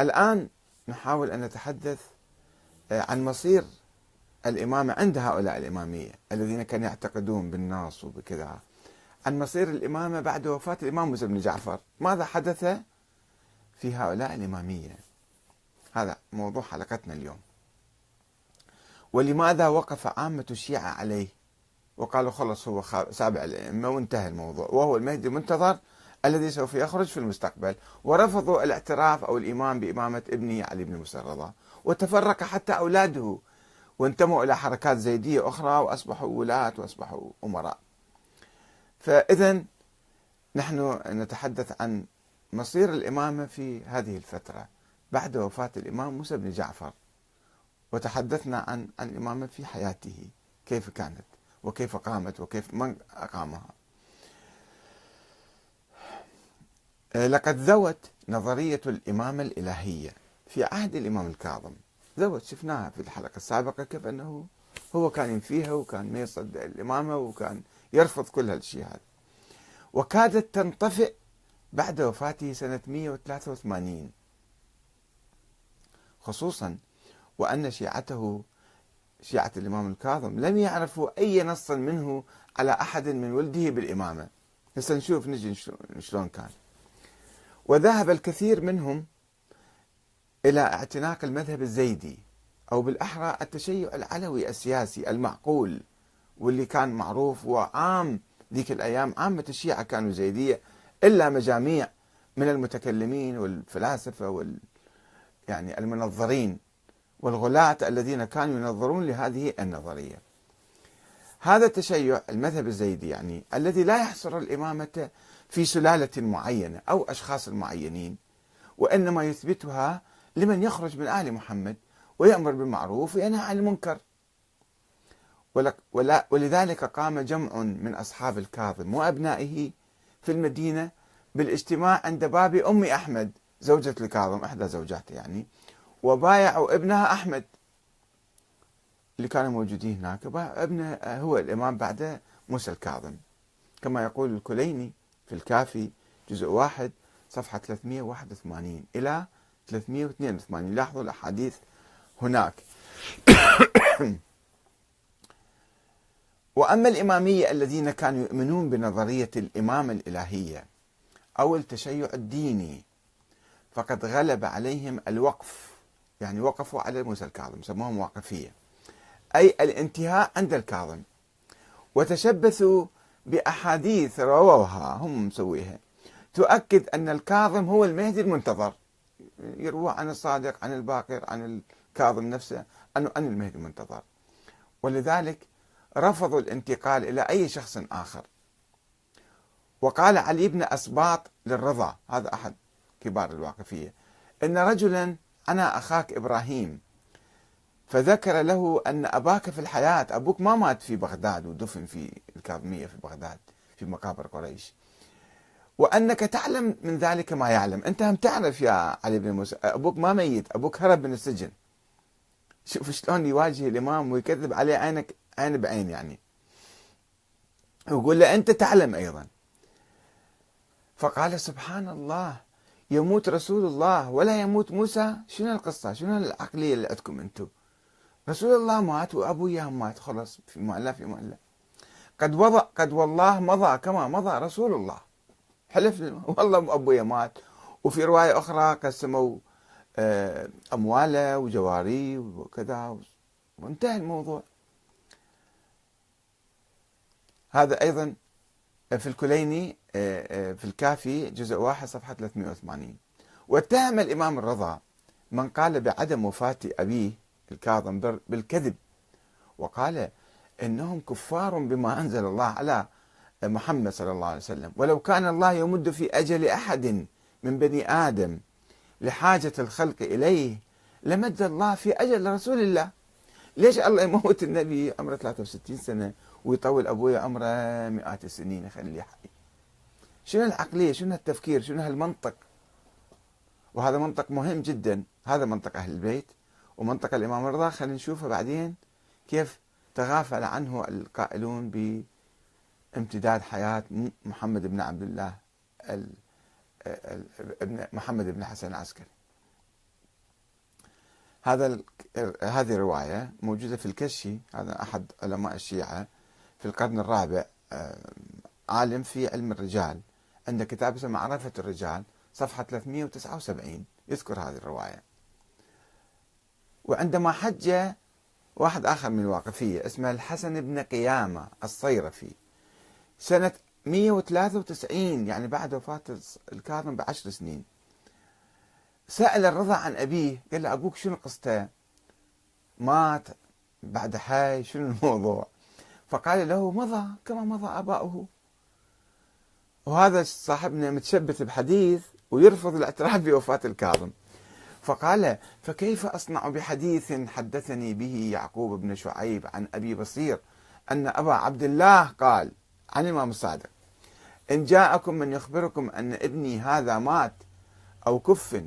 الآن نحاول أن نتحدث آه، عن مصير الإمامة عند هؤلاء الإمامية الذين كانوا يعتقدون بالنص وبكذا. عن مصير الإمامة بعد وفاة الإمام موسى بن جعفر. ماذا حدث في هؤلاء الإمامية؟ هذا موضوع حلقتنا اليوم. ولماذا وقف عامة الشيعة عليه؟ وقالوا خلص هو سابع الأئمة وانتهى الموضوع. وهو المهدي المنتظر الذي سوف يخرج في المستقبل. ورفضوا الاعتراف أو الإيمان بإمامة ابنه علي بن موسى وتفرق حتى أولاده وانتموا إلى حركات زيدية أخرى وأصبحوا ولاة وأصبحوا أمراء. فإذا نحن نتحدث عن مصير الإمامة في هذه الفترة بعد وفاة الإمام موسى بن جعفر. وتحدثنا عن الإمامة في حياته كيف كانت وكيف قامت وكيف من أقامها. لقد ذوت نظرية الإمامة الإلهية في عهد الإمام الكاظم. ذوت شفناها في الحلقة السابقة كيف أنه هو كان ينفيها وكان ما يصدق الإمامة وكان يرفض كل هالشيء هذا. وكادت تنطفئ بعد وفاته سنة 183 خصوصا وأن شيعته شيعة الإمام الكاظم لم يعرفوا أي نص منه على أحد من ولده بالإمامة. هسه نشوف نجي شلون كان. وذهب الكثير منهم إلى اعتناق المذهب الزيدي أو بالأحرى التشيع العلوي السياسي المعقول واللي كان معروف وعام ذيك الأيام عامة الشيعة كانوا زيدية إلا مجاميع من المتكلمين والفلاسفة وال يعني المنظرين والغلاة الذين كانوا ينظرون لهذه النظرية. هذا التشيع المذهب الزيدي يعني الذي لا يحصر الإمامة في سلالة معينة أو أشخاص معينين وإنما يثبتها لمن يخرج من آل محمد ويأمر بالمعروف وينهى عن المنكر. ولذلك قام جمع من أصحاب الكاظم وأبنائه في المدينة بالاجتماع عند باب أم أحمد زوجة الكاظم إحدى زوجاته يعني وبايعوا ابنها أحمد. اللي كانوا موجودين هناك. ابنه هو الإمام بعد موسى الكاظم. كما يقول الكليني في الكافي جزء واحد صفحة 381 إلى 382 لاحظوا الأحاديث هناك. وأما الإمامية الذين كانوا يؤمنون بنظرية الإمامة الإلهية أو التشيع الديني فقد غلب عليهم الوقف. يعني وقفوا على موسى الكاظم سموهم واقفية. أي الانتهاء عند الكاظم. وتشبثوا بأحاديث رووها هم مسويها. تؤكد أن الكاظم هو المهدي المنتظر. يروى عن الصادق عن الباقر عن الكاظم نفسه أنه أنا المهدي المنتظر. ولذلك رفضوا الانتقال إلى أي شخص آخر. وقال علي بن أسباط للرضا هذا أحد كبار الواقفية إن رجلا أنا أخاك إبراهيم. فذكر له أن أباك في الحياة أبوك ما مات في بغداد ودفن في الكاظمية في بغداد في مقابر قريش. وأنك تعلم من ذلك ما يعلم. أنت هم تعرف يا علي بن موسى أبوك ما ميت أبوك هرب من السجن. شوف شلون يواجه الإمام ويكذب عليه عينك عين بعين يعني. ويقول له أنت تعلم أيضا. فقال سبحان الله يموت رسول الله ولا يموت موسى. شنو القصة؟ شنو العقلية اللي عندكم أنتم؟ رسول الله مات وأبويا مات خلص في مؤلف في مؤلف. قد وضع قد والله مضى كما مضى رسول الله. حلف والله أبويا مات. وفي رواية أخرى قسموا آه، أمواله وجواري وكذا. وانتهى الموضوع. هذا أيضا في الكليني آه، آه، في الكافي جزء واحد صفحة 380 واتهم الإمام الرضا من قال بعدم وفاة أبيه الكاظم بالكذب. وقال إنهم كفار بما أنزل الله على محمد صلى الله عليه وسلم. ولو كان الله يمد في أجل أحد من بني آدم لحاجة الخلق إليه لمد الله في أجل رسول الله. ليش الله يموت النبي عمره 63 سنة ويطول أبوي عمره مئات السنين؟ يخليه حي شنو العقلية؟ شنو التفكير؟ شنو هالمنطق؟ وهذا منطق مهم جدا. هذا منطق أهل البيت. ومنطق الإمام الرضا خلينا نشوفه بعدين كيف تغافل عنه القائلون بامتداد حياة محمد بن عبد الله محمد بن حسن العسكري. هذا هذه الرواية موجودة في الكشي هذا أحد علماء الشيعة في القرن الرابع عالم في علم الرجال. عنده كتاب اسمه معرفة الرجال صفحة 379 يذكر هذه الرواية. وعندما حج واحد آخر من الواقفية اسمه الحسن بن قيامة الصيرفي سنة 193 يعني بعد وفاة الكاظم بعشر سنين. سأل الرضا عن أبيه قال له أبوك شنو قصته؟ مات بعد حي شنو الموضوع؟ فقال له مضى كما مضى آباؤه. وهذا صاحبنا متشبث بحديث ويرفض الاعتراف بوفاة الكاظم. فقال فكيف أصنع بحديث حدثني به يعقوب بن شعيب عن أبي بصير أن أبا عبد الله قال عن الإمام الصادق إن جاءكم من يخبركم أن ابني هذا مات أو كف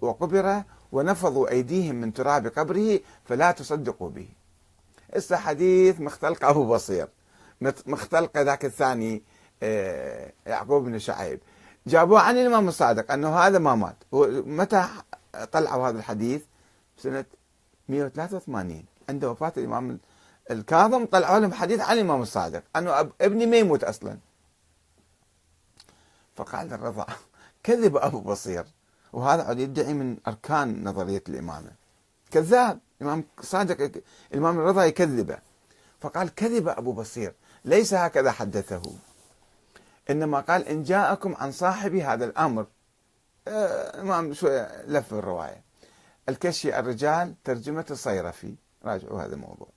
وقبر ونفضوا أيديهم من تراب قبره فلا تصدقوا به. إسا حديث مختلق أبو بصير مختلق ذاك الثاني آه، يعقوب بن شعيب. جابوه عن الإمام الصادق أنه هذا ما مات. متى طلعوا هذا الحديث سنة 183 عند وفاة الإمام الكاظم طلعوا لهم حديث عن الإمام الصادق. أنه ابني ما يموت أصلا. فقال الرضا كذب أبو بصير. وهذا عاد يدعي من أركان نظرية الإمامة كذاب. الإمام صادق الإمام الرضا يكذبه. فقال كذب أبو بصير. ليس هكذا حدثه. إنما قال إن جاءكم عن صاحب هذا الأمر آه شوية لف الرواية. الكشي الرجال ترجمة الصيرفي. راجعوا هذا الموضوع.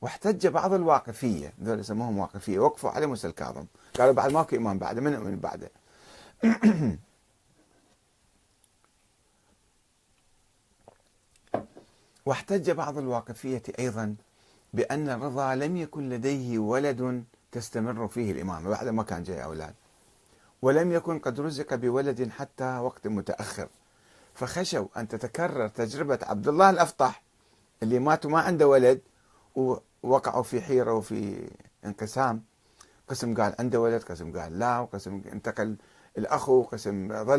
واحتج بعض الواقفية. ذول يسموهم واقفية. وقفوا على موسى الكاظم قالوا بعد ماكو إمام بعده من من بعده؟ واحتج بعض الواقفية أيضا بأن الرضا لم يكن لديه ولد تستمر فيه الإمامة بعد ما كان جاي أولاد. ولم يكن قد رزق بولد حتى وقت متأخر. فخشوا أن تتكرر تجربة عبد الله الأفطح اللي مات وما عنده ولد ووقعوا في حيرة وفي انقسام. قسم قال عنده ولد قسم قال لا وقسم انتقل الأخو قسم ظل